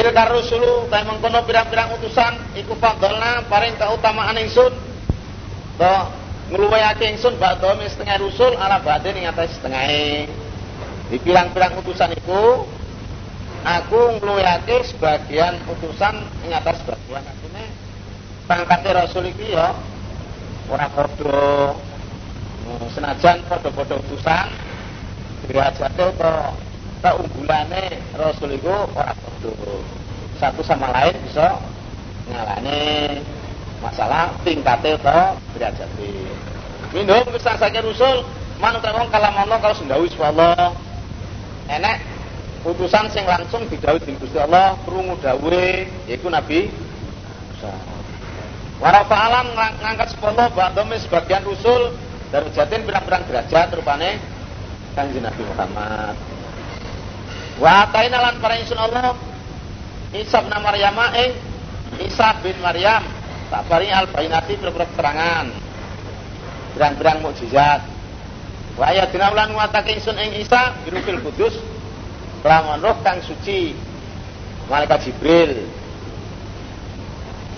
Tilkar rusulu ta mengkono pirang-pirang utusan iku fadhalna paring keutamaan ingsun. To ngluwihake ingsun bakdo setengah rusul ala badhe ing atas setengahe. Di pirang-pirang utusan iku aku ngluwihake sebagian utusan ing atas sebagian. Artine pangkate rasul iki ya ora padha senajan padha-padha utusan derajate to keunggulane rasul iku ora padha satu sama lain bisa ngalane masalah tingkate to derajate minum kesan saja rasul manut wong kalam Allah kalau sendawi Allah enek utusan sing langsung didhawuhi dening Gusti Allah krungu dawuhe yaiku Nabi Musa. Warafa alam ngangkat sepuluh ba'dome sebagian usul jatin pirang-pirang derajat rupane kanjeng Nabi Muhammad. Wa ataina lan para insun Allah Isa bin Maryam ing Isa bin Maryam tak paring al bayinati keterangan pirang-pirang mukjizat. Wa ayatina lan nguatake insun ing Isa birufil kudus kelawan roh kang suci malaikat Jibril.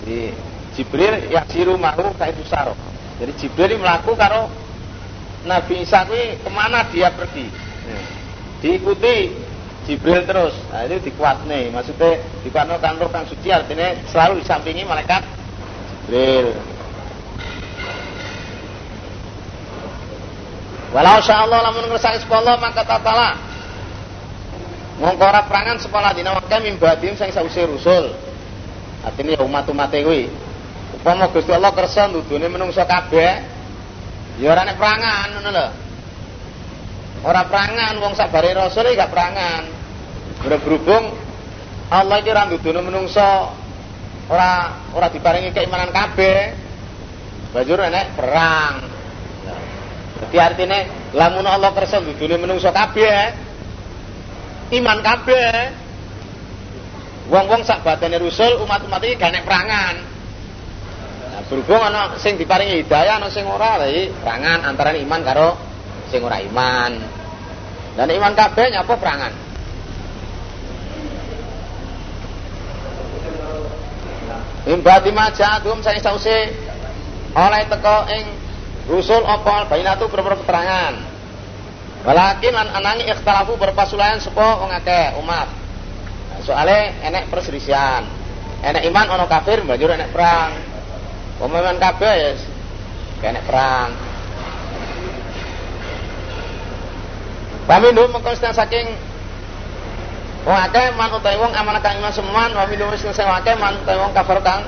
Jadi Jibril yang siru mahu kaitu saro. Jadi Jibril melaku karo Nabi Isa kuwi ke mana dia pergi. Nah, diikuti Jibril terus. Nah, itu nih. Maksudnya dikuatno kan roh kang suci artinya selalu disampingi malaikat Jibril. Walau Allah lamun ngersani sepuluh maka tatala Mongko ora perangan sekolah dina wae mimbadim sing sause rusul. Artinya umat-umat kuwi Upama Gusti Allah kersa nudune menungso kabeh, ya ora perangan ngono lho. Ora perangan wong sabare rasul gak perangan. Berhubung Allah iki ora nudune menungso ora ora diparingi keimanan kabeh. Banjur nek perang. Jadi artinya lamun Allah kersa nudune menungso kabeh, iman kabeh. Wong-wong sak batene rusul umat-umat iki gak nek perangan. Berhubung ana sing diparingi hidayah ana sing ora lha perangan antara iman karo sing ora iman. Dan iman kabeh nyapa perangan. Imbati majadum saya sause oleh teko ing rusul apa bainatu beberapa keterangan. Walakin an anangi ikhtalafu berpasulayan sapa wong akeh umat. Soale enek perselisihan. Enek iman ana kafir banjur enek perang. Pemain kabeh ya kena perang. Pamindu mengkonstan saking wong akeh man utawi wong amanah kang iman seman wa minum wis sing akeh man utawi wong kafir kang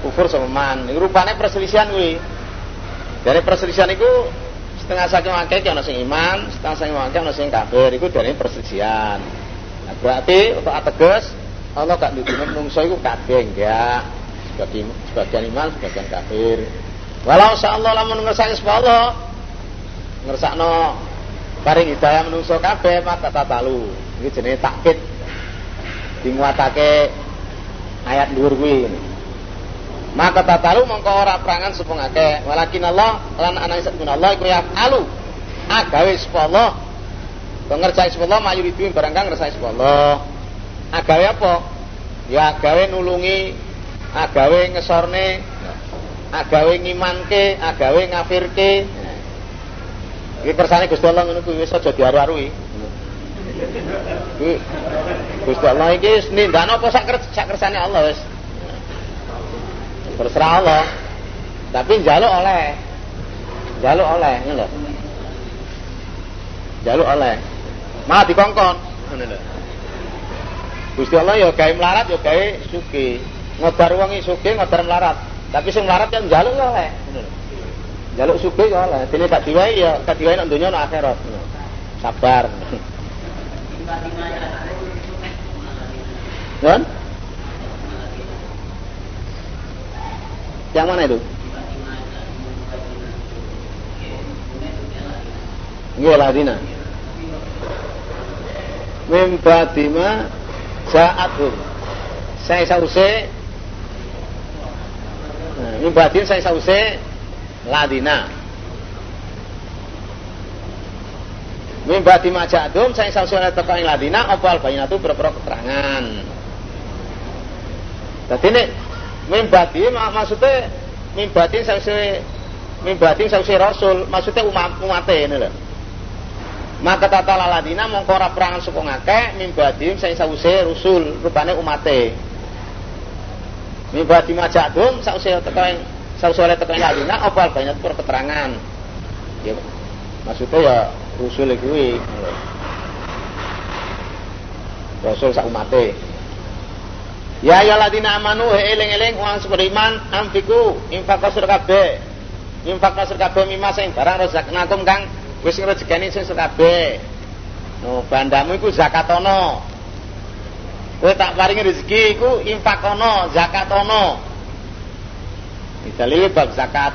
kufur seman. Iku rupane perselisihan kuwi. Dari perselisihan iku setengah saking akeh ana sing iman, setengah saking akeh ana sing kafir. Iku dari perselisihan. Nah, berarti untuk ateges Allah gak ndudune menungso iku kabeh enggak sebagian, sebagian iman, sebagian kafir. Walau Allah lamun ngersakno sapa Allah, ngersakno paring hidayah menungso kabeh maka tatalu. Iki jenenge takkid. Dinguatake ayat dhuwur kuwi. Maka tatalu mongko ora perangan sapa ngake. Walakin Allah lan ana isatun Allah iku alu. Agawe sapa Allah. Pengerjai sapa Allah mayuridu barang kang sapa Allah. Agawe apa? Ya agawe nulungi agawe ngesorne agawe ngimanke agawe ngafirke iki kersane Gusti Allah ngono kuwi wis aja diaru-arui. Kuwi Gusti Allah iki nindakno apa sak kersane Allah wis. Terserah Allah. Tapi njaluk oleh. Njaluk oleh ngono lho. Njaluk oleh. Malah dikongkon ngono lho. Gusti Allah ya gawe melarat ya gawe sugih ngodar wong sugih ngodar melarat. Tapi sing melarat yang njaluk ya oleh njaluk sugih ya oleh dene gak diwai ya gak diwai nang donya nang akhirat sabar Kan? Yang mana itu? Nggih ladina. Mim badima ja'athum. Saya sause ini batin saya sause ladina. Min badi majadum saya sause oleh teko ing ladina opal bayinatu berperok keterangan. Dadi nek mimbadi maksudnya mimbadi sausé mimbadi sausé rasul, maksudnya umat umate ngene lho. Maka tata laladina mongko ora perangan saka ngakeh mimbadi sing sausé rasul rupane umate. Mimbadi majadum sausé teko sausé oleh teko ladina apa banyak per keterangan. Ya maksudnya ya rasul kuwi. Rasul sak umate. Ya ya ladina amanu he eling-eling wong iman amfiku infak kasur kabeh. Infak kasur kabeh mimma sing barang rezeknakum kang wis rezekani sing kabeh. No, bandamu iku zakatono. Kowe tak paringi rezeki iku infakono, zakatono. Dalile bab zakat.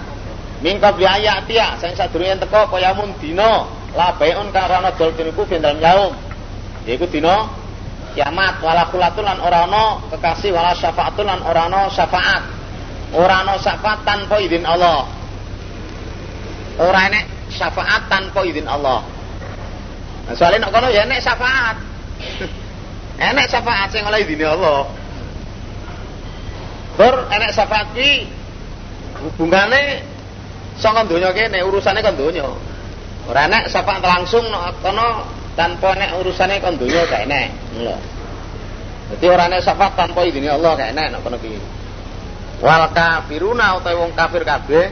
Min qabli ayatia sing sadurunge teko kaya mun dina la baiun kang ana dol niku dalam yaum. Yaiku dina kiamat wala kulatun lan ora ana kekasih wala syafaatun lan ora ana syafaat. Ora syafaat tanpa izin Allah. Ora enek syafaat tanpa izin Allah. Nah, soalnya nek kono ya enek syafaat. Enek syafaat sing oleh izin Allah. Tur enek syafaat ki hubungane saka donya kene urusane kan donya. Ora enek syafaat langsung kono tanpa nek urusane kon donya gak enek lho. Dadi ora syafaat tanpa izin Allah gak enek nek kono ki wal kafiruna utawa wong kafir kabeh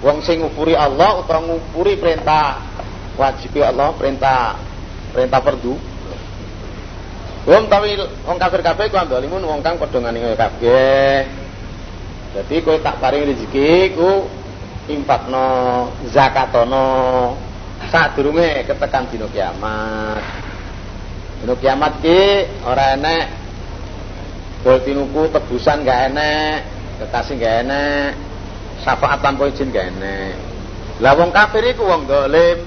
wong sing ngupuri Allah utawa ngupuri perintah wajib Allah perintah perintah perdu. Wong tawi wong kafir kabeh ku andolimun wong kang padha ngani kabeh. Dadi kowe tak paring rezeki ku infakno zakatono sadurunge ketekan dina kiamat. Dina kiamat ki ora enek dol tinuku tebusan gak enek, kekasih gak enek, syafaat tanpa izin gak enek. Lah wong kafir iku wong dolim.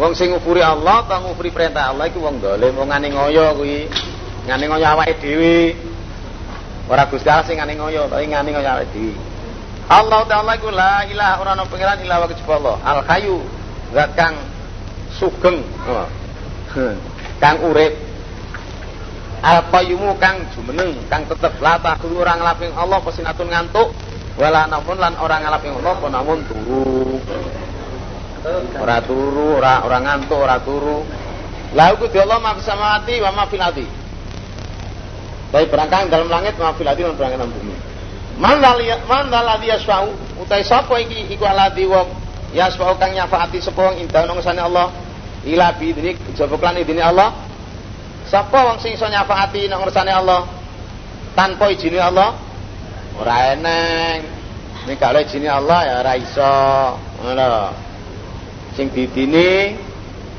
Wong sing ngufuri Allah, ta ngufuri perintah Allah iku wong dolim, wong ngani ngoyo kuwi. Ngani ngoyo awake dhewe. Ora Gusti Allah sing ngani ngoyo, tapi ngani ngoyo awake dhewe. Allah Ta'ala iku la ilaha ora ana pangeran illa wa Allah. Al Hayyu zat kang sugeng oh. kang urip al qayyumu kang jumeneng kang tetep la takhulu ora nglaping Allah pesinatun ngantuk wala namun lan ora nglaping Allah apa namun turu ora turu ora ora ngantuk ora turu la ku di Allah ma wa ma Baik berangkang dalam langit ma fil ardi lan dalam bumi. Man ladhi yasfa'u utai sapa iki iku alladhi wong ya sebab kang nyafaati sapa wong indah nang Allah ila bi idnik jaba klan idine Allah. Sapa wong sing iso nyafaati nang Allah? Tanpa izine Allah? Ora eneng. Nek kalau izine Allah ya ora iso. Ngono sing didini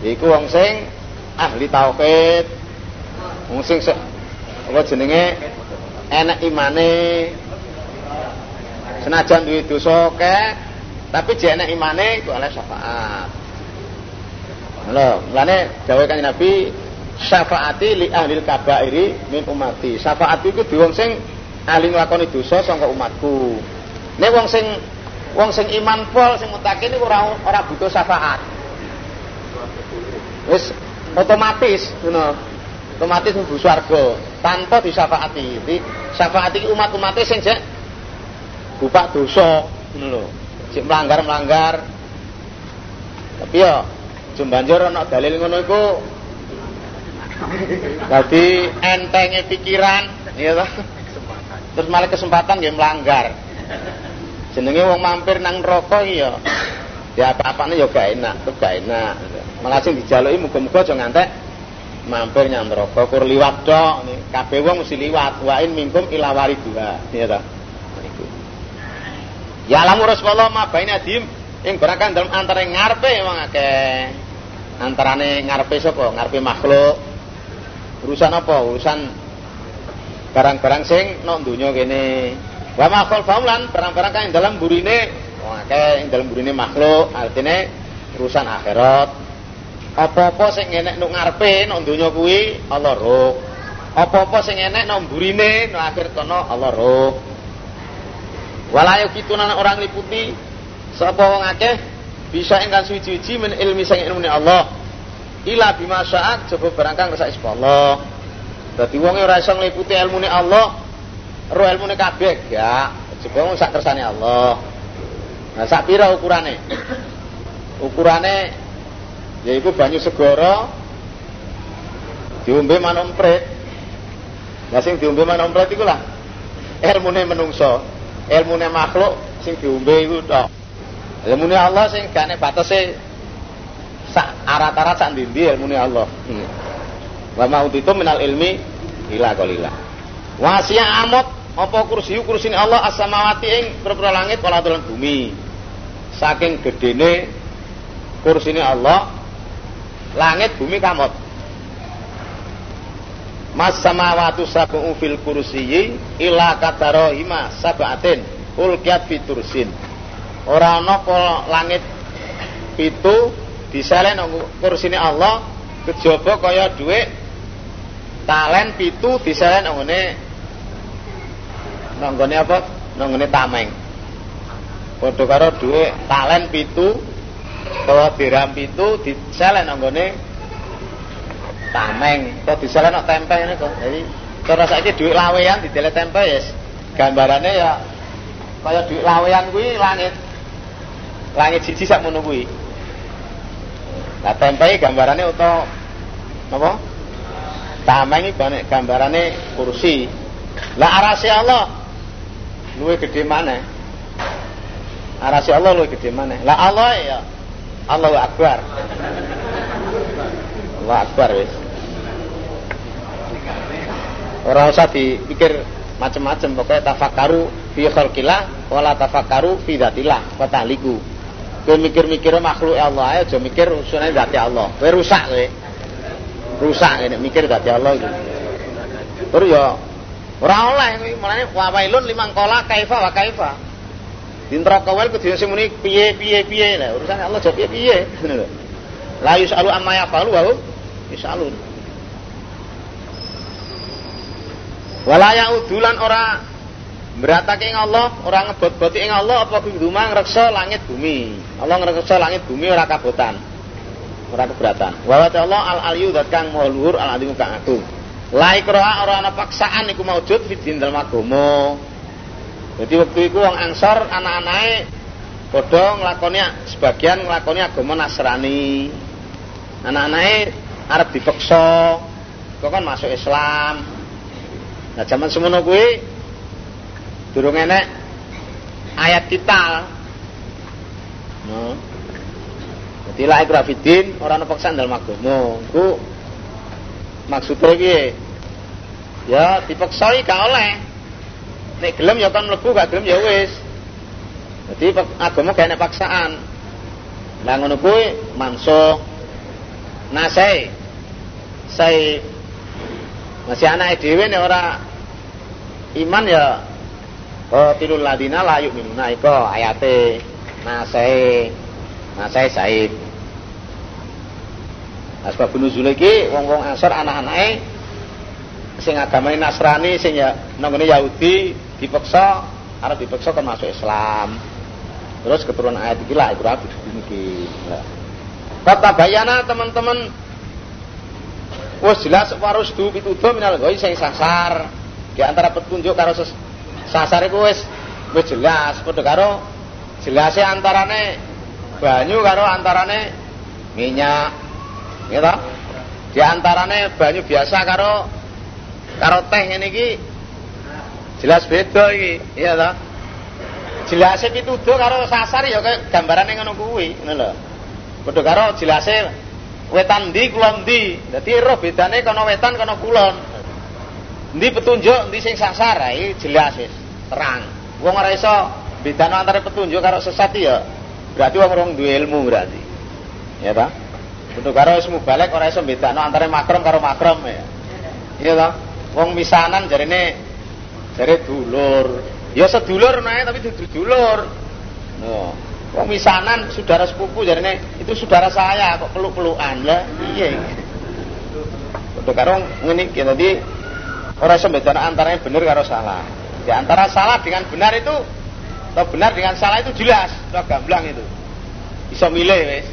iku wong sing ahli tauhid. Wong sing apa jenenge enak imane senajan duwe dosa kek tapi jek nek imane iku oleh syafaat. Lho, mulane dawuh Kanjeng Nabi syafaati li ahli kabairi min umati. Syafaat iku di wong sing ahli nglakoni dosa saka umatku. Nek wong sing wong sing iman pol sing mutakin niku ora ora butuh syafaat. Wis otomatis ngono. Otomatis mlebu swarga tanpa disyafaati. Jadi syafaat iki umat-umate sing jek bupak dosa ngono lho cek melanggar-melanggar. Tapi ya jumbanjur ana dalil ngono iku Dadi entenge pikiran, ya toh. Terus malah kesempatan nggih melanggar. Jenenge wong mampir nang neraka iya. Ya apa-apane ya gak enak, tuh gak enak. Malah sing dijaluki muga-muga aja ngantek mampir nyang neraka kur liwat tok. Kabeh wong mesti liwat. Wa in minkum ila waridha. Ya toh. Ya lamu Rasulullah ma baina dim ing barakan dalam antara ngarepe wong akeh. Antarane ngarepe sapa? Ngarepe makhluk. Urusan apa? Urusan barang-barang sing nok donya kene. Wa ma khalfahum lan barang-barang kang dalam burine wong akeh ing dalam burine makhluk, artine urusan akhirat. Apa-apa sing enek nuk ngarepe nok donya kuwi Allah roh. Apa-apa sing enek nok burine nok akhir kono Allah roh. Walayu kitunan orang liputi sapa wong akeh bisa ingkang suci-suci min ilmi sang ilmu Allah. Ila bima syaat coba barangkang kesak Allah. Dadi wong ora iso ngliputi ilmune Allah ro ilmune kabeh ya jebong sak kersane Allah nah sak pira ukurane ukurane yaiku banyu segara diombe manompret nah sing diombe manompret iku lah ilmune menungso ilmune makhluk sing diombe iku tok. Ilmune Allah sing gak nek batese sak arat-arat sak ndi ilmune Allah. Hmm. wa mautitu minal ilmi ila qalila wasiya amot apa kursi kursine Allah as-samawati ing pira langit wala bumi. Saking gedene kursine Allah langit bumi kamot Mas samawatu sab'u fil kursiyyi ila katarahima sab'atin ulqiyat fitursin. Ora ana langit pitu disalen kursine Allah kejaba kaya dhuwit talen pitu disalen nggone nggone apa? Nggone tameng. Padha karo dhuwit talen pitu utawa dirham pitu disalen nggone tameng. Kok disale nek tempe ini kok. Jadi cara saiki duit lawean didele tempe ya gambarannya ya kaya duit lawean kuwi langit. Langit siji sak ngono kuwi. Nah tempe gambarannya utawa apa? Tameng iki gambarane kursi. Lah arasi Allah luwe gede mana arasi Allah luwe gede mana lah Allah ya Allahu Akbar. Allah Akbar wis. Orang usah dipikir macam-macam pokoknya tafakaru fi khalqillah wala tafakaru fi dzatillah wa ta'liku kowe mikir-mikir makhluk Allah aja mikir usune zati Allah. Kowe rusak kowe. Rusak ini mikir zati Allah itu terus ya ora oleh mulane wa wailun liman qala kaifa wa kaifa Dintra kawal kudu sing muni piye piye piye lah urusan Allah jawab piye piye lho. La yusalu amma yafalu wa yusalun. Walaya udulan ora beratake ing Allah, ora ngebot-boti ing Allah apa dumang ngreksa langit bumi. Allah ngreksa langit bumi ora kabotan. Ora keberatan. Wa Allah al aliyu dat kang maha luhur al alim kang agung. La ikra ora ana paksaan iku maujud fi din dalem agama. Jadi waktu itu wong Ansor anak-anake padha nglakoni sebagian nglakoni agama Nasrani. Anak-anake arep dipaksa kok kan masuk Islam Nah zaman semono kuwi durung enek ayat kita. No. Jadi la ikra fiddin ora ana paksaan dalem agama. Ku maksudnya piye? Ya dipaksai gak oleh. Nek gelem ya kan mlebu gak gelem ya wis. Jadi agama gak enek paksaan. Lah ngono kuwi mansuh. Nah saya saya masih anak dhewe nek ora iman ya Qatilul ladina la yu'minuna iku ayate nasai nasai saib. Asbab nuzul iki wong-wong Ansor anak-anake sing agamane Nasrani sing ya nangone Yahudi dipaksa arep dipaksa kan masuk Islam. Terus keturunan ayat iki lah iku rabi iki. Kata bayana teman-teman Wes jelas warus du pituduh minal ghoi sing sasar. Di antara petunjuk karo sasar iku wis wis jelas padha karo jelase antarane banyu karo antarane minyak. Ya toh? Di antarane banyu biasa karo karo teh ngene iki jelas beda iki, iya toh? Jelase pituduh karo sasar ya kayak gambarane ngono kuwi, ngono lho. Padha karo jelase wetan ndi kulon ndi. Dadi roh bedane kana wetan kana kulon. Ndi petunjuk, ndi sing sasar, iki jelas terang. Wong ora iso bedano antara petunjuk karo sesat ya. Berarti wong ora duwe ilmu berarti. Ya ta? Kudu karo wis mubalek ora iso bedano antara makrom karo makrom ya. Iya ta? Wong misanan jarine jare dulur. Ya sedulur nae tapi dudu dulur. No. Wong misanan saudara sepupu jarine itu saudara saya kok peluk-pelukan lah. Iya. Padha karo ngene iki tadi ora iso bedana antara benar karo salah. Di antara salah dengan benar itu atau benar dengan salah itu jelas, sudah gamblang itu. Bisa milih wis.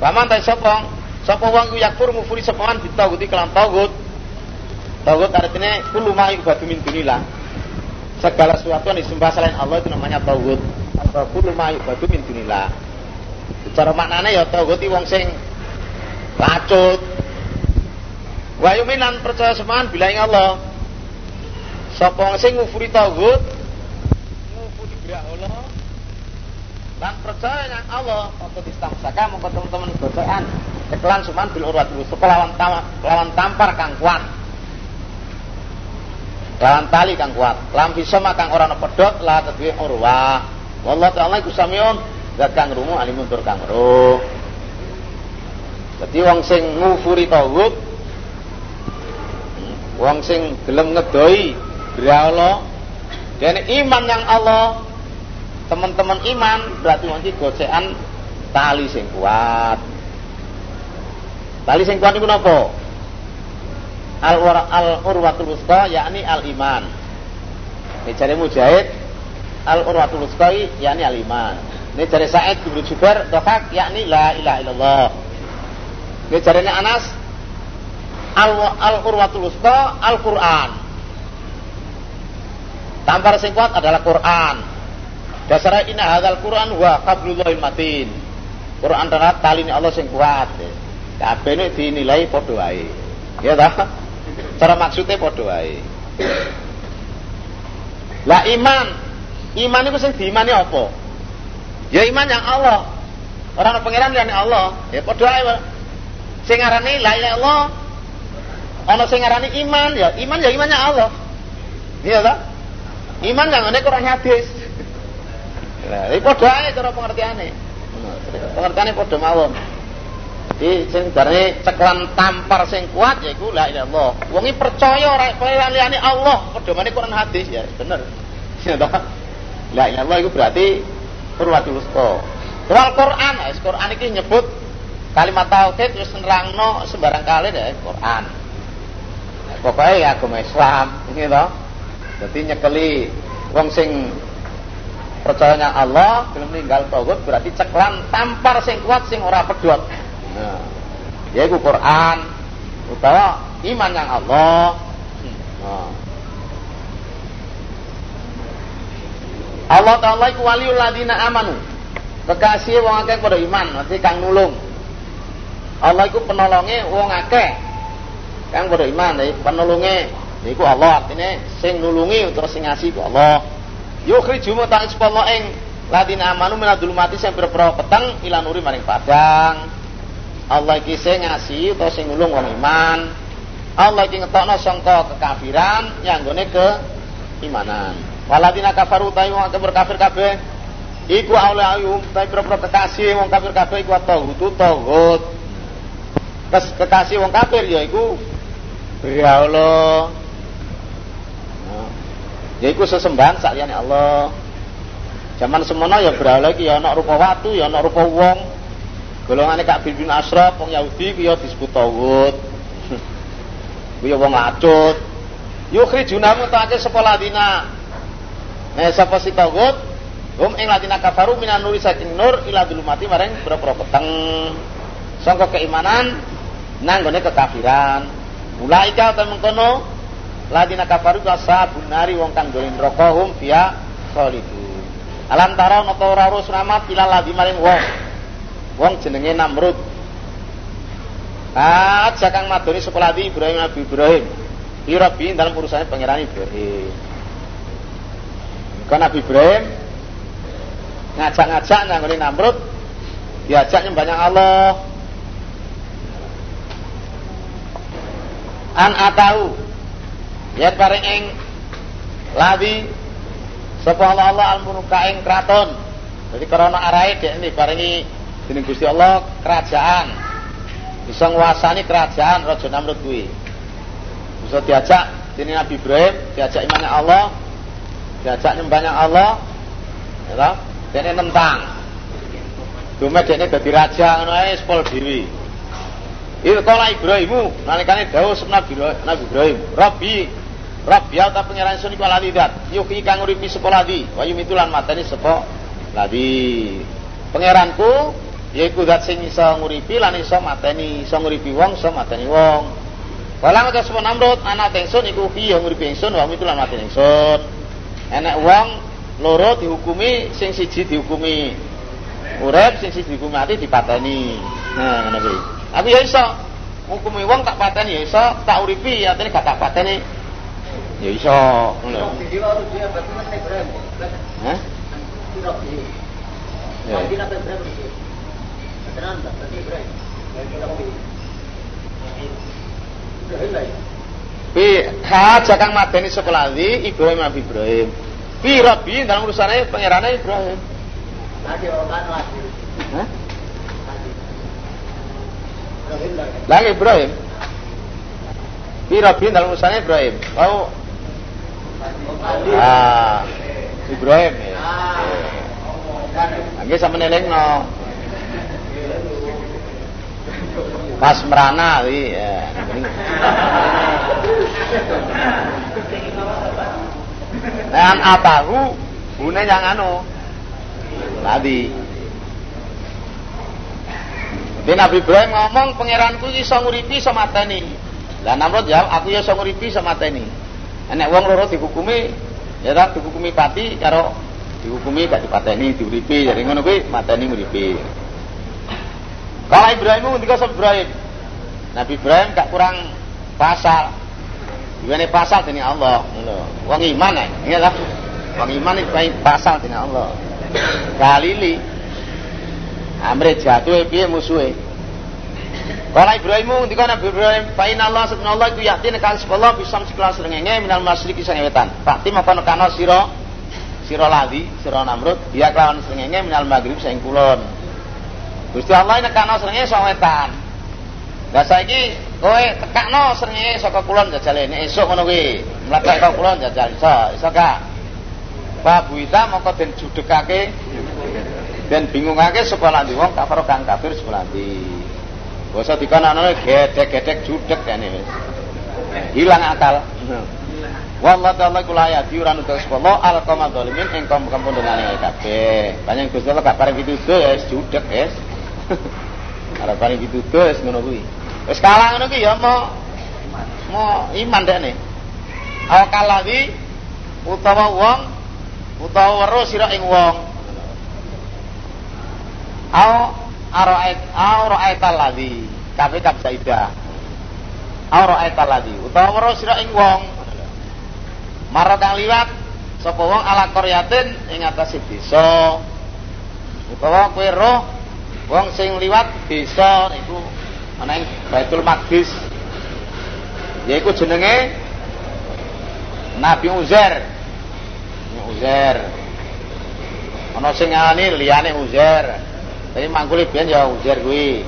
Paman ta sapa? Sapa wong yakfur mufuri sapa man ditaguti kelan tagut. Tagut artinya kulo ma ibadu min dunillah. segala sesuatu yang disembah selain Allah itu namanya tauhid. Atau kullu ma yubadu min dunillah cara maknanya ya tauhid wong sing lacut. Wa yuminan percaya semaan bila Allah. Sapa wong sing ngufuri tauhid ngufuri bila Allah dan percaya yang Allah untuk istamsaka mongko teman-teman bacaan kekelan semaan bil urwatul kelawan kelawan tampar kang kuat lawan tali kang kuat. Lam bisa kang ora ana pedhot la tadwi urwah wallahu ta'ala iku samiun. Zat kang rumu alimun tur kang ro dadi wong sing ngufuri tauhid wong sing gelem ngedoi Allah dan iman yang Allah teman-teman iman berarti nanti gocean tali sing kuat. Tali sing kuat itu napa al al urwatul wusta yakni al iman ini cari mujahid. Al urwatul wusta yakni al iman ini cari Sa'id bin Jubair dohak yakni la ilaha illallah. Ini cari Anas. Al al urwatul wusta al Quran tampar sing kuat adalah Quran. Dasarnya inna hadzal Quran wa qablullahil matin. Quran adalah tali Allah sing kuat. Kabeh ini dinilai padha ya dah Cara maksudnya padha wae. Lah iman, iman itu sing diimani apa? Ya iman yang Allah. Orang pangeran liyane Allah, ya padha wae. Sing ngarani la ilaha illallah. Ana sing ngarani iman, ya iman ya imannya Allah. Iya ta? Iman yang ngene Quran hadis. Lah, iki padha wae cara pengertiane. Pengertiane padha mawon. Jadi sing darane ceklan tampar sing kuat yaiku la ilaha illallah. Wong iki percaya ora liyane Allah, pedomane Quran hadis ya, bener. Ya. La ilaha illallah iku berarti Purwatul Wusta. Wal Quran, es Quran iki nyebut kalimat tauhid wis nerangno sembarang kali deh Quran. Nah, pokoknya ya agama Islam, gitu. Jadi nyekeli wong sing percayanya Allah, belum meninggal tauhid berarti ceklan tampar sing kuat sing ora pedot. Nah, yaitu Quran utawa iman yang Allah. Nah. Allah Taala iku waliul ladina amanu. Kekasih wong akeh pada iman, nanti kang nulung. Allah iku penolonge wong akeh kang pada iman, nih penolonge niku Allah artinya sing nulungi utawa sing ngasih ku Allah. Yukhriju muta'is Allah ing ladina amanu minadul mati sing pira peteng ila nuri maring padang. Allah iki sing ngasih utawa sing ngulung wong iman. Allah iki ngetokno sangka kekafiran nyanggone ke imanan. Waladina kafaru ta wong kafir kafir kabeh iku aule ayu ta pira kekasih wong kafir kabeh iku tauhid tauhid. Kes kekasih wong kafir ya iku ya Allah. Ya iku sesembahan saliyane Allah. Zaman semono ya berhala iki ya ana rupa watu ya ana rupa wong. Golongane Kak bin Ashraf wong Yahudi ku ya disebut tawud. Ku ya wong lacut. Yukhrijuna mutake sapa ladina. Eh sapa si tawud? Hum ing ladina kafaru minan nuri saking nur ila mati mareng pira-pira peteng. Sangka keimanan nanggone kekafiran. Ulaika ta mengkono ladina kafaru kasabun nari wong kang dolen neraka hum fiya khalidun. Alam tara napa ora urus rahmat ila ladhi maring wong wong jenenge Namrud. Aja kang madoni sekolah di Ibrahim Nabi Ibrahim. Irabi dalam urusannya pangeran Ibrahim. Kan Nabi Ibrahim ngajak-ngajak nyanggoni Namrud diajak banyak Allah. An atau ya paring ing lawi sapa Allah al munuka kraton. Jadi karena arai dek ini paringi Dening Gusti Allah kerajaan. Bisa nguasani kerajaan Raja Namrud kuwi. Bisa diajak dening Nabi Ibrahim, diajak imannya Allah, diajak nyembahnya Allah. Ya? Dene nentang. Dume dekne dadi raja ngono ae sepol dhewe. Itu kala Ibrahimu nalikane dawuh Nabi Nabi Ibrahim, Rabbi Rabbi ta pangeran sun iku lalidat. Yuki kang uripi sapa ladi, wa yumitulan mateni sapa ladi. Pangeranku yaiku zat sing iso nguripi lan iso mateni iso nguripi wong iso mateni wong. Walang utas pun Namrud anak ingsun iku fi yang nguripi ingsun wa mitu lan mateni ingsun. Enek wong loro dihukumi sing siji dihukumi. Urip sing siji dihukumi mati dipateni. Nah ngono kuwi. Aku ya iso hukumi wong tak pateni ya iso tak uripi artine gak tak pateni. Ya iso ngono. Hah? Ya. Pi haja kang madeni sekolah di Ibrahim Nabi Ibrahim. Pi Rabbi dalam urusannya pangerannya Ibrahim. Hah? Lagi Ibrahim. Pi Rabbi dalam urusannya Ibrahim. Oh. Ah. Ibrahim ya. Lagi sama neleng no. Pas merana wi ya. Dan atahu bune yang anu tadi. Jadi Nabi Ibrahim ngomong pangeranku iso nguripi iso mateni. Lah Namrud jawab aku ya iso nguripi iso mateni. Enek wong loro dihukumi ya tak dihukumi pati karo dihukumi gak dipateni diuripi jadi ngono kuwi mateni nguripi. Kalau Ibrahim ngendika sapa Ibrahim? Nabi Ibrahim gak kurang pasal. Gimana pasal dening Allah ngono. Wong iman ya, iya lah. Wong iman iki pasal dening Allah. Galili Amre jatuh piye musuhe? Kalau Ibrahim ngendika Nabi Ibrahim, fa inna Allah subhanahu iku yakti nekan sekolah bisa sekelas rengenge minal masyriki sang wetan. Pakti maka nekano sira sira ladi, sira Namrud, dia kelawan srengenge minal maghrib sang kulon. Gusti Allah nekano srengenge sang wetan. Lah saiki kowe tekakno srengenge saka kulon jajal ini esuk ngono kuwi. Mlebet kulon jajal iso, iso gak? Pak Buita moko den dan bingungake sekolah di wong kafir kang kafir sekolah di. Basa dikanane gedek-gedek judek kene wis. Hilang akal. Wallahu ta'ala kula ayat ora nutus Allah al qawma zalimin ing kaum kampung dongane kabeh. Panjang Gusti Allah gak pareng pituduh ya judek wis. Ora pareng pituduh wis ngono kuwi. Wis kalah ngono ki ya mau mau iman dekne. Aw kalawi utawa wong utawa weruh sira ing wong. Aw araait aw ra'aital ladzi kafe kap saidah. Aw ra'aital ladzi utawa weruh sira ing wong. Mara kang liwat sapa wong ala qaryatin ing atase desa. Utawa kowe roh wong sing liwat desa niku ana ing Baitul Maqdis. Yaiku jenenge Nabi Uzair. Uzair. Ana sing ngarani liyane Uzair. Tapi mangkule biyen ya Uzair kuwi.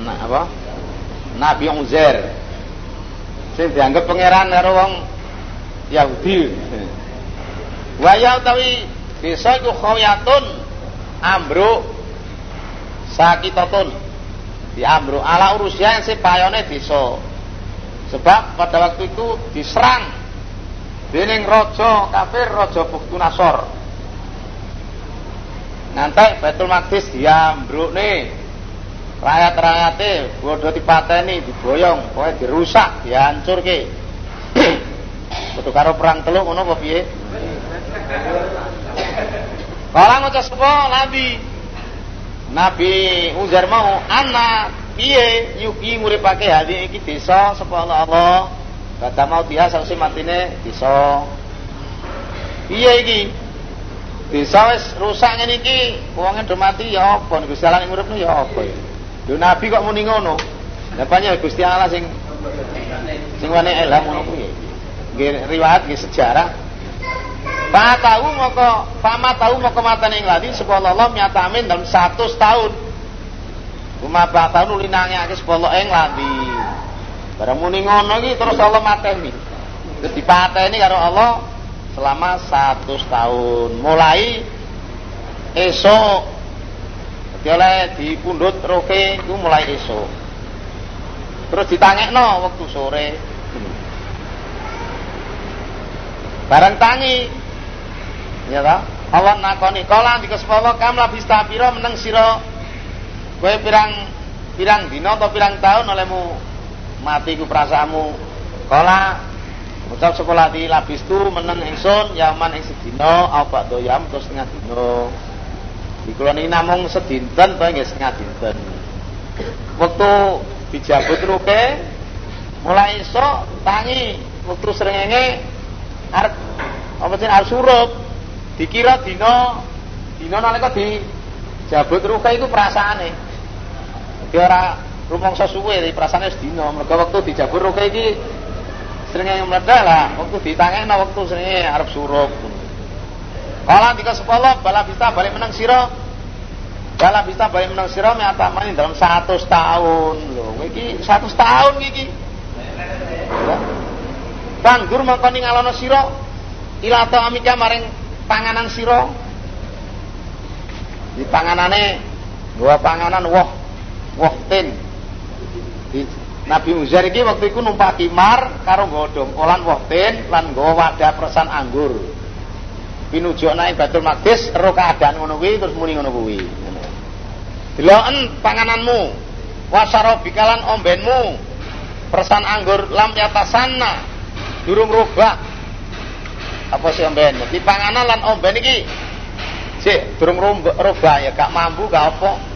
Nah, apa? Nabi Uzair. Sing dianggap pangeran karo wong Yahudi. Wa ya utawi desa iku khawiyatun ambruk sakitatun di ambruk ala urusia yang sepayone desa. Sebab pada waktu itu diserang dening raja kafir raja Buktu Nasor. Nanti Betul Maqdis diambruk nih rakyat-rakyate bodoh dipateni diboyong pokoknya dirusak dihancurke Kudu karo perang teluk ngono apa? Kala ngucap sapa Nabi. Nabi Uzair mau anak piye yuki nguripake hadi iki desa sapa Allah kata mau dia sause matine desa piye iki desa wis rusak ngene iki wonge do mati ya apa? Gusti Allah nguripno ya apa? Ya Lho Nabi kok muni ngono? Lah Gusti Allah sing sing wane ilham ngono kuwi. Riwayat nggih sejarah Pak tahu moko fama tahu moko mata ning ladi Allah nyatamin dalam satu tahun. Cuma pak tahu nulinange akeh sepuluh ing ladi. Barang muni ngono iki terus Allah mateni. Terus dipateni karo Allah selama satu tahun. Mulai esok Jadi oleh dipundhut roke itu mulai esok. Terus ditangekno waktu sore. Barang tangi. Ya ta? Allah nakoni kala dikesepolo kam labis tapira meneng sira kowe pirang pirang dina atau pirang tahun olehmu mati ku perasaanmu kala Ucap sekolah di labis tu meneng ingsun yaman ing sedina apa do yam terus setengah dino. Di kula namung sedinten to nggih setengah dinten. Waktu dijabut ruke mulai esuk tangi waktu srengenge arep apa sih arep dikira dina dina nalika di jabut ruke iku perasaane. Iki ora rumangsa suwe perasaane sedina mergo wektu dijabut ruke iki Seringe meledak lah, waktu ditangekno waktu seringe arep surup. Kala tiga sepuluh bala bisa balik menang siro. Bala bisa balik menang siro me atamani dalam satu tahun loh. Iki satu tahun iki. Banjur mongko ningalono siro. Ila ta amika maring panganan siro. Di panganane dua panganan woh woh tin. Di Nabi Uzair iki waktu itu numpak kimar karo nggawa dongkolan woh tin lan nggawa wadah persan anggur. Pinuju ing Baitul Maqdis ero keadaan ngono terus muni ngono kuwi. Deloken pangananmu wasaro bikalan ombenmu persan anggur lam yatasanna durung rubah apa sih omben di panganan lan omben iki sik durung rubah ya gak mampu gak apa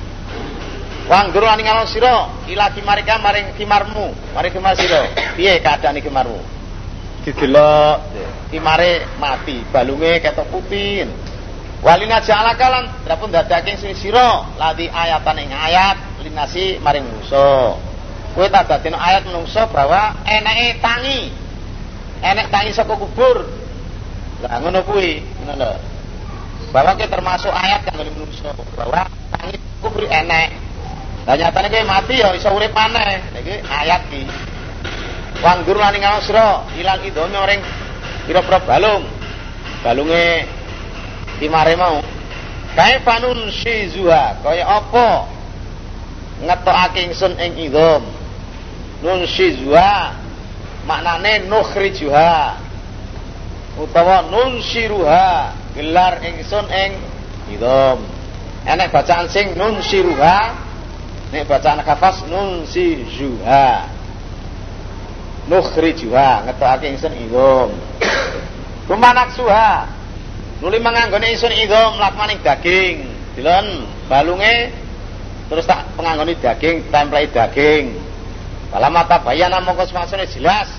Wanggur lan ngalon sira ila kimarika maring kimarmu, maring kimar sira. Piye keadaan kimarmu? Didelok kimare mati, balunge ketok putih. Walina ja'alaka lan dapun dadake sing sira ladi ayatan ing ayat linasi maring musa. Kowe tak dadekno ayat menungso bahwa eneke tangi. Enek tangi saka kubur. Lah ngono kuwi, ngono lho. Bahwa kita termasuk ayat yang menungso bahwa tangi kubur enek. Lah nyatane kowe mati ya iso urip maneh. Iki ayat iki. Wanggur lan ing asra ilang idome orang pira-pira balung. Balunge timare mau. Kae fanun zuha, kaya apa ngetokake ingsun ing idom. Nun zuha maknane nukhrijuha utawa nun siruha gelar ingsun ing idom. Enek bacaan sing nun siruha Nek bacaan kafas nun si juha. Nukhrijuha ngetokake ingsun idhom. Kumanak suha. Nuli manganggone ingsun idhom lakmaning daging. Dilon balunge terus tak penganggone daging, templei daging. Kala mata bayana mongko semaksane jelas.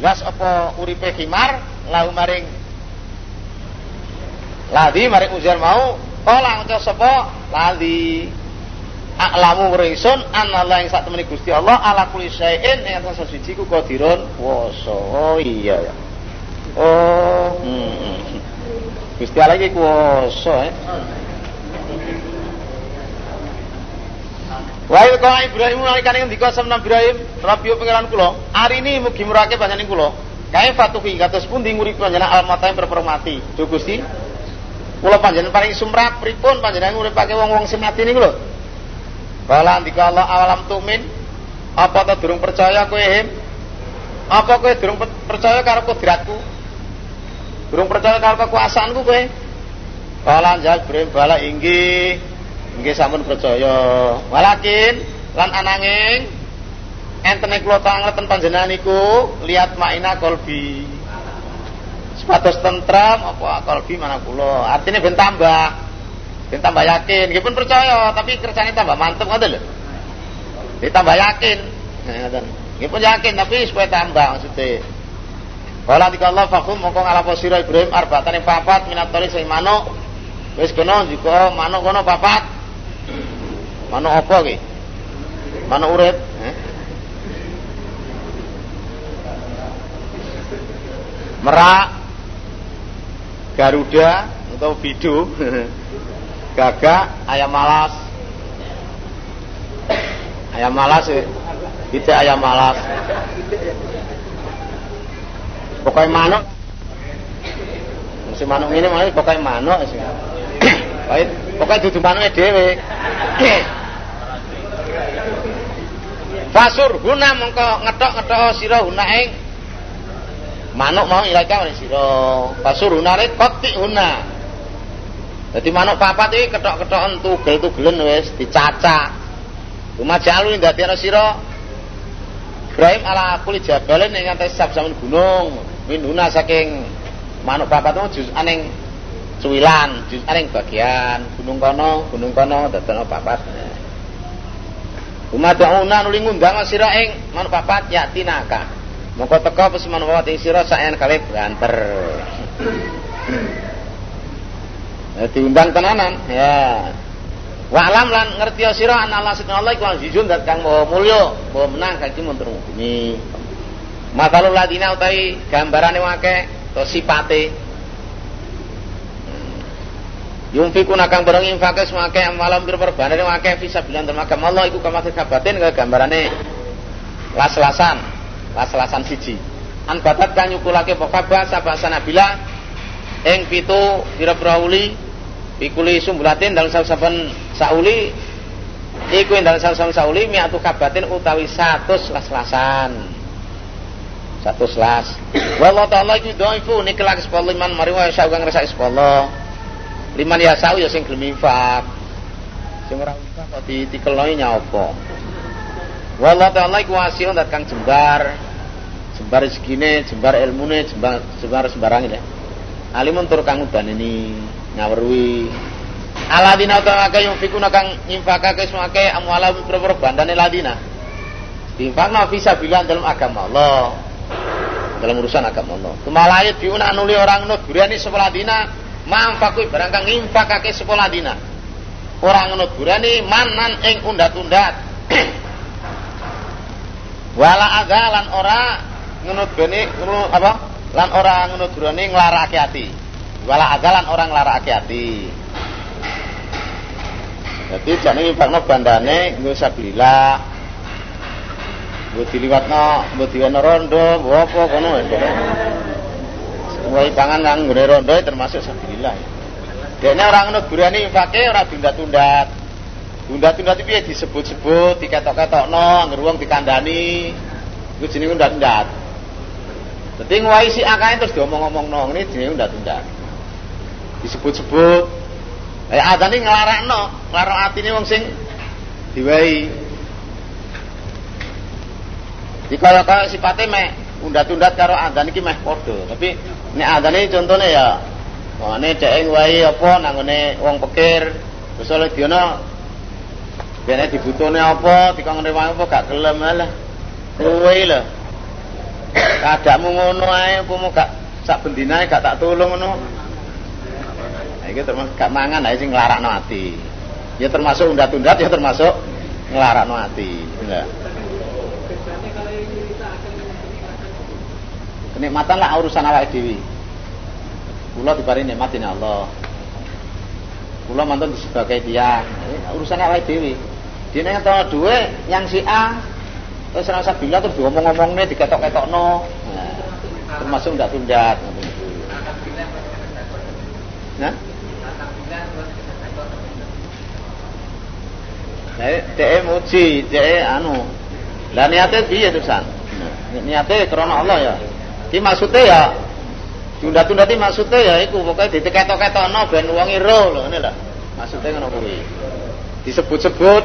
Jelas apa uripe khimar lahu maring Ladi maring ujar mau kala ngucap sapa ladi aklamu ringsun anallah yang saat temani Gusti Allah ala kulli syai'in ing atas suci ku qadirun kuwasa. Oh iya ya. Oh, hmm. Gusti Allah iki kuwasa eh. Wahai kau Ibrahim nalikane ngendika sampeyan Ibrahim, Rabbi pengiran kula, hari ini mugi murake panjenengan kula. Kae fatuhi kados pundi nguripi panjenengan almatain berpermati. Do Gusti. Kula panjenengan paling sumrat pripun panjenengan nguripake wong-wong sing mati niku lho. Bala andika Allah awalam tumin apa ta durung percaya kowe him? Apa kowe durung percaya karo kodratku? Durung percaya karo kekuasaanku kowe? Bala anjal Ibrahim bala inggih. Inggih sampun percaya. Walakin lan ananging entene kula tangleten panjenengan niku lihat maina kolbi. Sepatus tentram apa kolbi mana kula. Artinya ben tambah. Dia tambah yakin, dia pun percaya, tapi kerjanya tambah mantep ngoten lho. Dia tambah yakin. Ngoten. Dia pun yakin tapi supaya tambah maksudnya. Wala dika Allah fakum mongko ngalapo sira Ibrahim arbatan ing papat minat tori sing manuk. Wis kena jika manuk kono papat. Manuk apa ki? Manuk urip, eh? Merak Garuda atau bidu gagak, ayam malas. Ayam malas ya. Itu ayam malas. Pokoknya manuk. Musim manuk ini malah pokoknya manuk sih. Pokoknya duduk manuknya dewe. Fasur guna mengko ngetok-ngetok sira guna ing manuk mau sira. Fasur guna rek kotik guna. Jadi manuk papat iki ketok-ketokan tugel-tugelen wis dicacak. Rumah jalu ndadekno sira Ibrahim ala kuli jabalin ing atas sab zaman gunung minuna saking manuk papat itu juz aning cuwilan juz aning bagian gunung kono gunung kono dadono papat Umaduna nuli ngundang sira ing manuk papat yatinaka mongko teka pas manuk papat ing sira saen kali banter Ya, diundang tenanan ya Wa alam lan ngerti sira ana Allah subhanahu Allah iku azizun dat kang maha mulya, maha menang kang muntur bumi. Matalul ladina utawi gambarane wake to sipate. Hmm. fikuna kang bareng infake semake malam bir perbandane wake bilan termagam Allah iku kamathi kabatin ke gambarane las-lasan, las-lasan siji. An batat kang nyukulake pokaba sabasa nabila ing pitu pira-pira uli Bikuli sumbulatin dalam saben sauli iku dalam saben sauli miatu kabatin utawi satu las-lasan. Satu selas. Wallahu ta'ala iku dhaifu niki lagi sepuluh liman mari wae sak kang ngrasake sepuluh. Liman ya sau ya sing gelem infak. Sing ora infak kok ditikeloi nyapa. Wallahu ta'ala iku wasiun dat jembar. Jembar rezekine, jembar ilmune, jembar jembar sembarang ini. Alimun tur kang udaneni ngawerui aladina utawa yung fikuna kang nyimfakake semake amwala pira-pira bandane ladina. Diinfakna fi sabilillah dalam agama Allah. Dalam urusan agama Allah. Kemalayat biuna nuli orang nut burani sekolah dina mamfaku barang kang nyimfakake sekolah dina orang nut burani manan ing undat-undat. Wala agalan ora ngenut beni apa lan ora ngenut burani nglarake ati wala agalan orang lara hati-hati jadi jangan infakno bandane nggo sabilillah nggo diliwatno nggo diwono rondo apa kono Wae pangan nang nggone rondo termasuk sabilillah. Dene orang ngono gurane infake ora tunda-tunda. Tunda-tunda itu piye disebut-sebut, diketok-ketokno, anggere wong dikandani. Iku jenenge undat-undat. Dadi ngwahi si akae terus diomong-omongno, ngene jenenge undat-undat disebut-sebut. Eh adane nglarakno. Nglarak atine wong sing diwai dikaya kaya sipate meh undat-undat karo adzan iki meh padha. Tapi nek adzane contone ya ngene dhek wae apa nangone wong pikir terus oleh diono bene dibutone apa dikongene wae apa gak gelem lah. Kuwe lho kadakmu ngono ae apa mau gak sak bendinae gak tak tulung ngono Iki termasuk gak mangan ae sing nglarakno ati. Ya termasuk undat-undat ya termasuk nglarakno ati. Enggak. Kenikmatan lah urusan awake dhewe. Kula diparingi nikmatin Allah. Kula mantun sebagai dia, urusan awake dhewe. Dene ngetokno duwe yang si A terus rasa bila terus diomong-omongne diketok-ketokno. Nah, termasuk undat-undat. Nah, Dek muji, dek anu. Lah niate piye terusan? Niate krana Allah ya. Ki maksude ya tunda-tunda iki maksude ya iku pokoke diteketok-ketokno ben wong iro lho ngene lho. Maksude ngono kuwi. Disebut-sebut.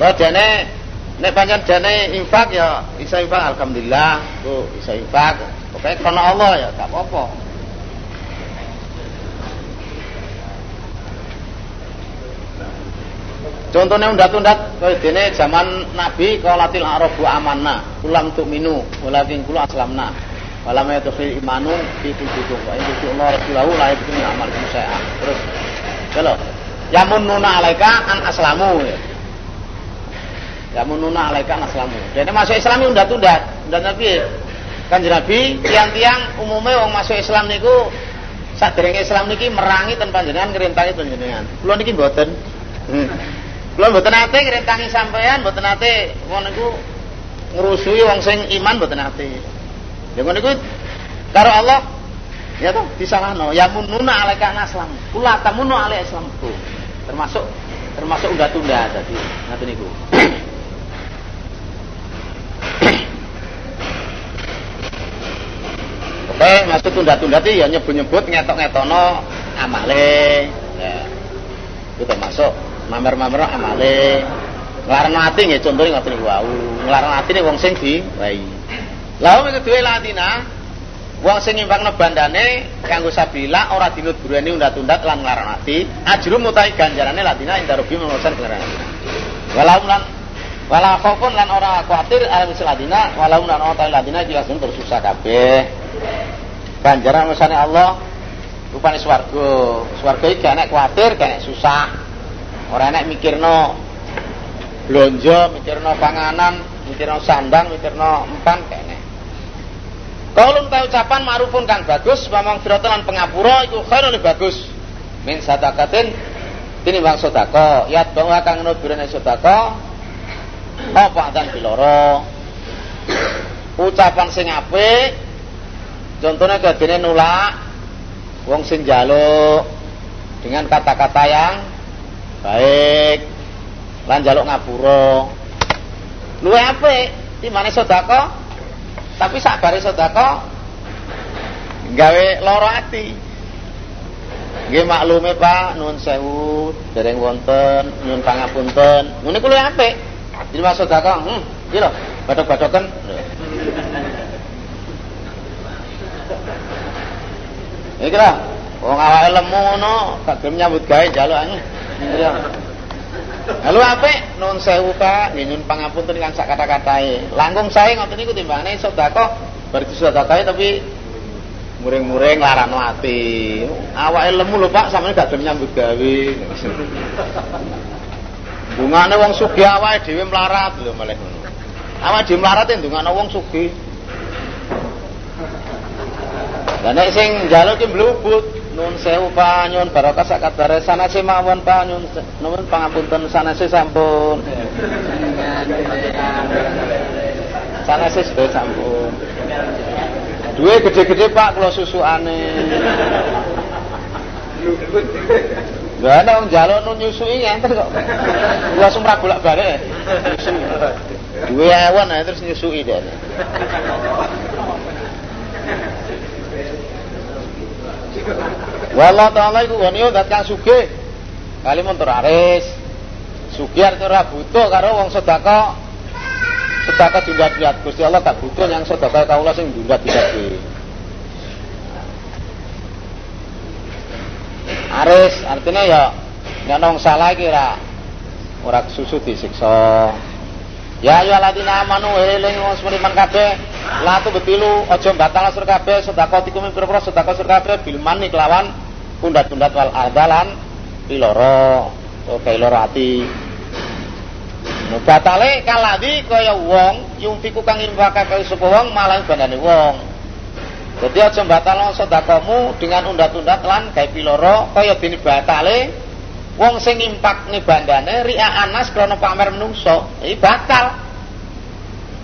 Kok jane nek pancen jane infak ya bisa infak alhamdulillah, Bu, bisa infak. Pokoke krana Allah ya gak apa-apa. Contohnya undat-undat kaya dene zaman Nabi qalatil arabu amanna ulam minu walakin kula aslamna. Walam yadkhul imanu fi qulubikum wa in Allah rasulahu la yakunu amal terus kalau yamununa alaika an aslamu ya yamununa alaika an aslamu jadi masuk Islam undat-undat. Undat Nabi kan Nabi tiang-tiang umumnya wong masuk Islam niku sadurunge Islam niki merangi ten panjenengan ngrintangi panjenengan. Kula niki mboten. Hmm. Kula mboten nate ngrentangi sampean, mboten nate ngono niku ngrusui wong sing iman mboten nate. Ya ngono niku karo Allah ya toh disalahno. Ya mununa alaika naslam kula tamunu ala islamku termasuk termasuk udah tunda tadi. Ngaten niku Oke, maksud tunda-tunda itu ya nyebut-nyebut ngetok-ngetono amale. Ya. Itu termasuk mamer-mamer amale Nglarang ati nggih contone ngoten niku wau. Nglarang atine wong sing diwai. Lah wong kedue latina wong sing ngimpakno bandane kanggo sabila ora dinut burane undat-undat lan nglarang ati, ajrum mutai ganjarane latina indarubi mengurusan pengeran. Walau lan wala khaufun lan ora kuatir ala misal ladina walau lan ora ladina jelas terus susah kabeh. Ganjaran mesane Allah rupane swarga. Swarga iki gak nek kuatir, gak nek susah. Ora nek mikirno blonjo, mikirno panganan, mikirno sandang, mikirno empan kene. Kalau tahu ucapan ma'rufun kang bagus, mamang firatan pengapura iku khairun bagus. Min sadaqatin bang sedekah, yat bahwa kang nuburane sedekah apa dan biloro. Ucapan sing apik contohnya kadene nulak wong sing dengan kata-kata yang baik lan jaluk ngapura. Luwe apik timane sedekah tapi sakbare sedekah gawe lara ati. Nggih maklume Pak nuwun sewu dereng wonten nyuwun pangapunten. Ngene kuwi apik. Jadi maksud sedekah hmm iki lho bathok-bathoken Iki lah, wong awake lemu ngono, gak gelem nyambut gawe njaluk anu. Iya. Halo apik nuwun sewu Pak, nggih nyuwun pangapunten kan sak kata-katae. Langkung sae ngoten niku timbangane sedekah bar disedekahi tapi muring-muring larano ati. Awake lemu lho Pak, sampeyan gak gelem nyambut gawe. Bungane wong sugih awake dhewe melarat lho malah ngono. Awake dhewe melarat ndungane wong sugih. Lah nek sing njaluk ki mlubut, Nun sewu Pak, nyun barokah sak kadare sanase mawon Pak, nyun nuwun pangapunten sanase sampun. Sanase sudah sampun. Duwe gede-gede Pak kula susukane. Lah ana wong njaluk nun nyusui ngenten kok. Kula sumrah bolak-balik. Duwe awan terus nyusui dene. Wallah taala iku ngene zat kang sugih. Kali mun aris. Sugih arep ora butuh karo wong sedekah. Sedekah dundat-dundat. Gusti Allah tak butuh yang sedekah kaula sing dundat-dundat Aris artinya ya nek nong salah iki ora ora susu disiksa. Ya ayo ladina amanu eling wong semeniman kabeh. La betilu aja batal sur kabeh sedekah tikum pira-pira sedekah sur kabeh bil mani kelawan pundat-pundat wal adalan piloro to kailoro ati. No batale kaladi kaya wong yumfiku kang infaka kaya sapa wong malah bandane wong. Jadi aja batal sedekahmu dengan undat-undat lan gawe piloro kaya dene batale wong sing impak bandane ria anas krono pamer menungso iki batal.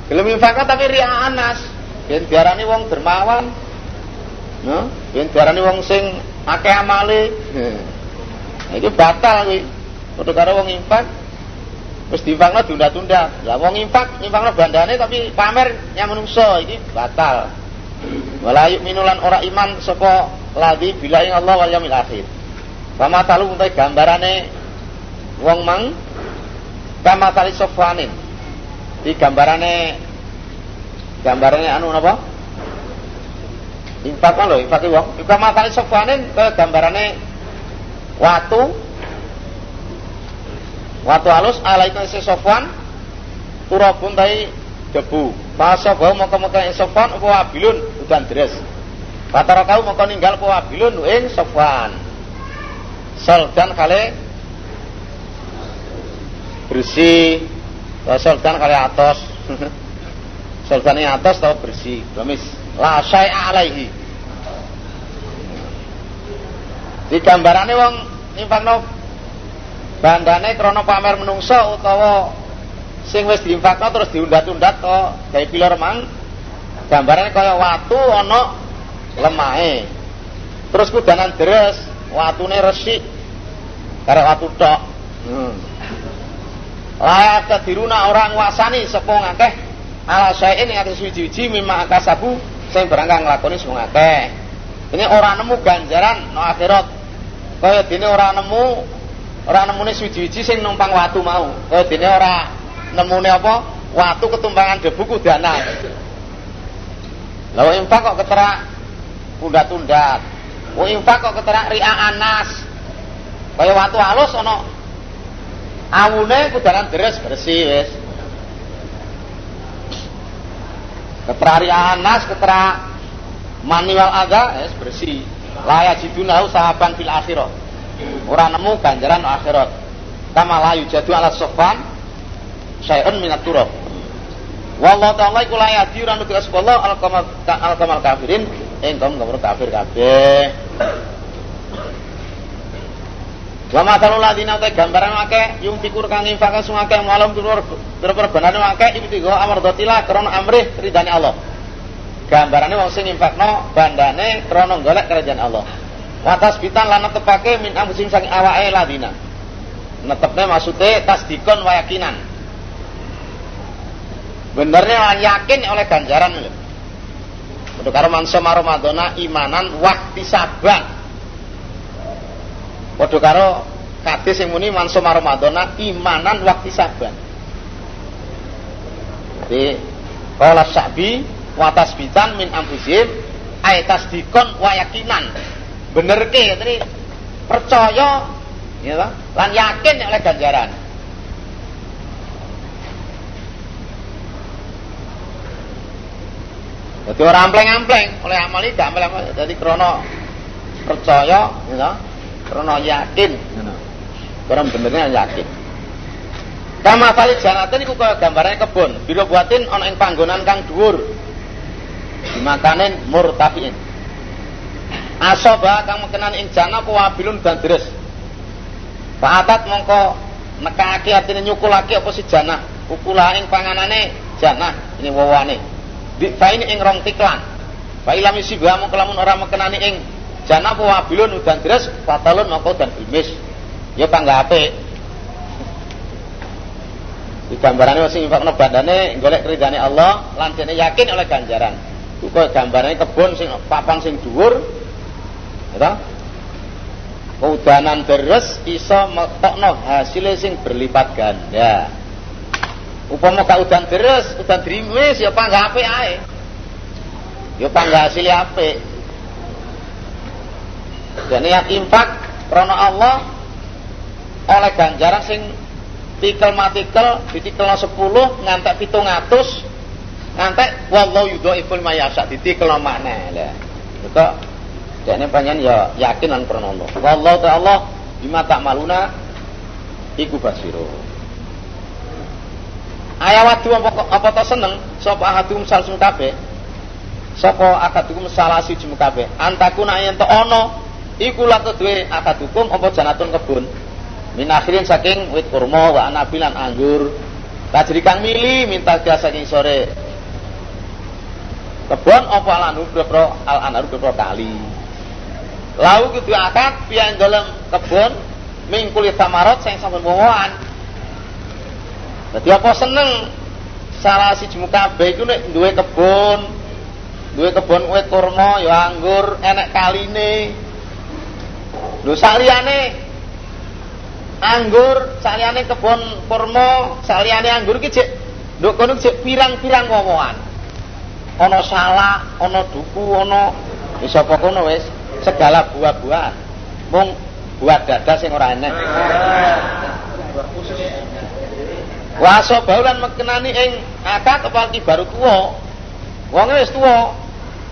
Gelem infak tapi ria anas. Ben diarani wong dermawan. No ben diarani wong sing akeh amale. Nah, iki batal kuwi. Padha karo wong infak wis diinfakno tunda-tunda lah wong infak infakno bandane tapi pamer yang menungso iki batal. Wala minulan ora iman saka ladi bila ing Allah wal yaumil akhir Kama talu utai gambarane wong mang kama tali sofanin. Di gambarane gambarane anu napa? Infak lho, infak wong. Kama tali sofanin ke gambarane watu watu halus alaikum si sofwan turabun tai debu. Masa bau ing sofwan apa wabilun udan deres. Kata kau maka ninggal apa wabilun ing sofwan soldan kali bersih. Soldan kali atas. Soldan ini atas atau bersih. Lemis la syai'a alaihi. Di gambarannya wong nyimpanno bandane krono pamer menungso utawa sing wis diinfakno terus diundat-undat to gawe pilar mang gambarane kaya watu ana lemahe. Terus kudanan deres watune resik karek watu tok hmm. layak tadiruna orang wasani sepung akeh ala saya ini atas wiji-wiji mimma akasabu sing barang kang nglakoni sing akeh ini orang nemu ganjaran no akhirat kaya dene orang nemu ora nemune suwi-wiji sing numpang watu mau. Oh dene ora nemune apa? Watu ketumpangan debu kudana. Lalu infak kok keterak tunda-tunda. Oh infak kok keterak ria anas. Kaya watu halus ana awune kudanan deres bersih wis. Keterak ria anas, keterak maniwal aga wis bersih. Laya jidunahu sahaban fil akhirah. Ora nemu ganjaran akhirat. Kama la yujadu ala sofan syai'un minat turab. Wallahu ta'ala iku la yahdi ora nugas Allah al kamal al kamal kafirin ing kaum kafir kabeh. Wa matalul ladina ta gambaran wake yung fikur kang infak sing akeh malam tur berperbanane wake ibtigo amardatilah krana amrih ridane Allah. Gambarane wong sing infakno bandane krana golek kerajaan Allah. Watas bitan lan netepake min amsim sang awake ladina. Netepne maksude tasdikon wa yakinan. Benernya yakin oleh ganjaran lho. Untuk karo mansa Ramadana imanan wakti saban. Padha karo hadis sing muni Ramadana imanan wakti saban. Jadi qala Sa'bi wa tasbitan min anfusihim ay tasdikon wa yakinan. Bener ke percaya ya lan yakin oleh ganjaran. Jadi orang ampleng-ampleng oleh amal itu amal amal. Jadi krono percaya, ya, krono yakin. Ya. Orang benernya yakin. Kama fali janaten iku gambarane kebun. Bila buatin ana ing panggonan kang dhuwur. Dimakanin murtafiin. Asoba kang mekenan ing jana ku wabilun dan deres. Fa'atat mongko nekake artine nyukulake apa si jana. Ukula ing panganane jana ini wawane ini ing rong tiklan. Fa ilam isibha mung kelamun ora mekenani ing jana apa wabilun udan deres fatalun maka dan ilmis. Ya pangga apik. Di gambarannya masih infakno badane golek ridane Allah lan yakin oleh ganjaran. Iku kaya gambarane kebun sing papan sing dhuwur. Ya Udanan deres iso metokno hasilnya sing berlipat ganda. Upama ka udan deres, udan drimis ya panggah apik ae. Ya panggah hasil apik. Dan niat infak krana Allah oleh ganjaran sing tikel matikel ditikelno 10 ngantek 700 ngantek wallahu yudhaiful mayasa ditikelno maneh lah. Kok dene panjenengan ya yakin lan krana Allah. Wallahu ta'ala bima maluna iku basiro. Ayawadu apa apa to seneng sapa ahadum salsum kabeh. Sapa akadukum salah siji kabeh. Antakuna yen to ana iku la kedue akadukum apa janatun kebun. Min akhirin saking wit kurma wa anabilan anggur. Tajri kang mili minta dia saking sore. Kebun apa lanu bro al anaru bro kali. Lau kudu akad pian dalam kebun mingkulit tamarot sing sampun wowoan jadi apa seneng salah si jemu kabeh iku nek duwe kebun, duwe kebun wit kurma ya anggur, enek kaline. Lho saliyane anggur, saliyane kebun kurma, saliyane anggur ki cek nduk kono cek pirang-pirang wowoan. Ana salah, ana duku, ana wis apa kono wis segala buah-buahan. Mung buah dada sing ora enek. Waso baulan mekenani ing akad apalagi baru tua. Wong wis tua.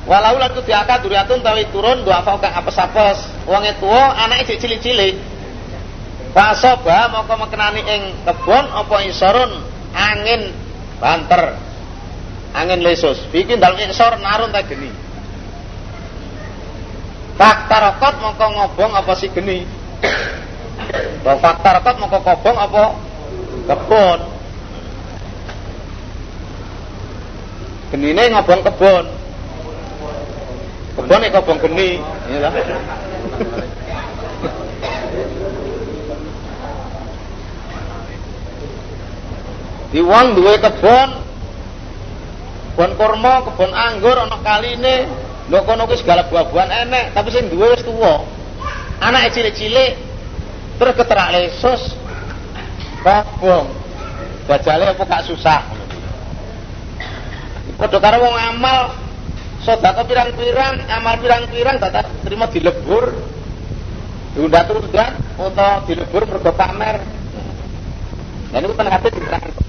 Walau lan kudu akad duriatun tawi turun dua apa kang apes-apes. Wonge tua anake cilik-cilik. Waso ba moko mekenani ing kebon apa isorun angin banter. Angin lesus. Bikin dalam isor narun ta geni. Fakta rokot moko ngobong apa si geni. Fakta rokot moko kobong apa kebon. Genine ngobong kebon kebon nek ngobong geni ya di wong duwe kebon kebon kurma kebon anggur ana kaline lho kono kuwi segala buah-buahan enek tapi sing duwe wis tuwa anake cilik-cilik Terus keterak lesus kobong. Dajale apa gak susah. Padha karo wong amal sedekah pirang-pirang, amal pirang-pirang tak terima dilebur. Diundat-undat atau dilebur mergo pamer. Dan itu kan hati diterangkan.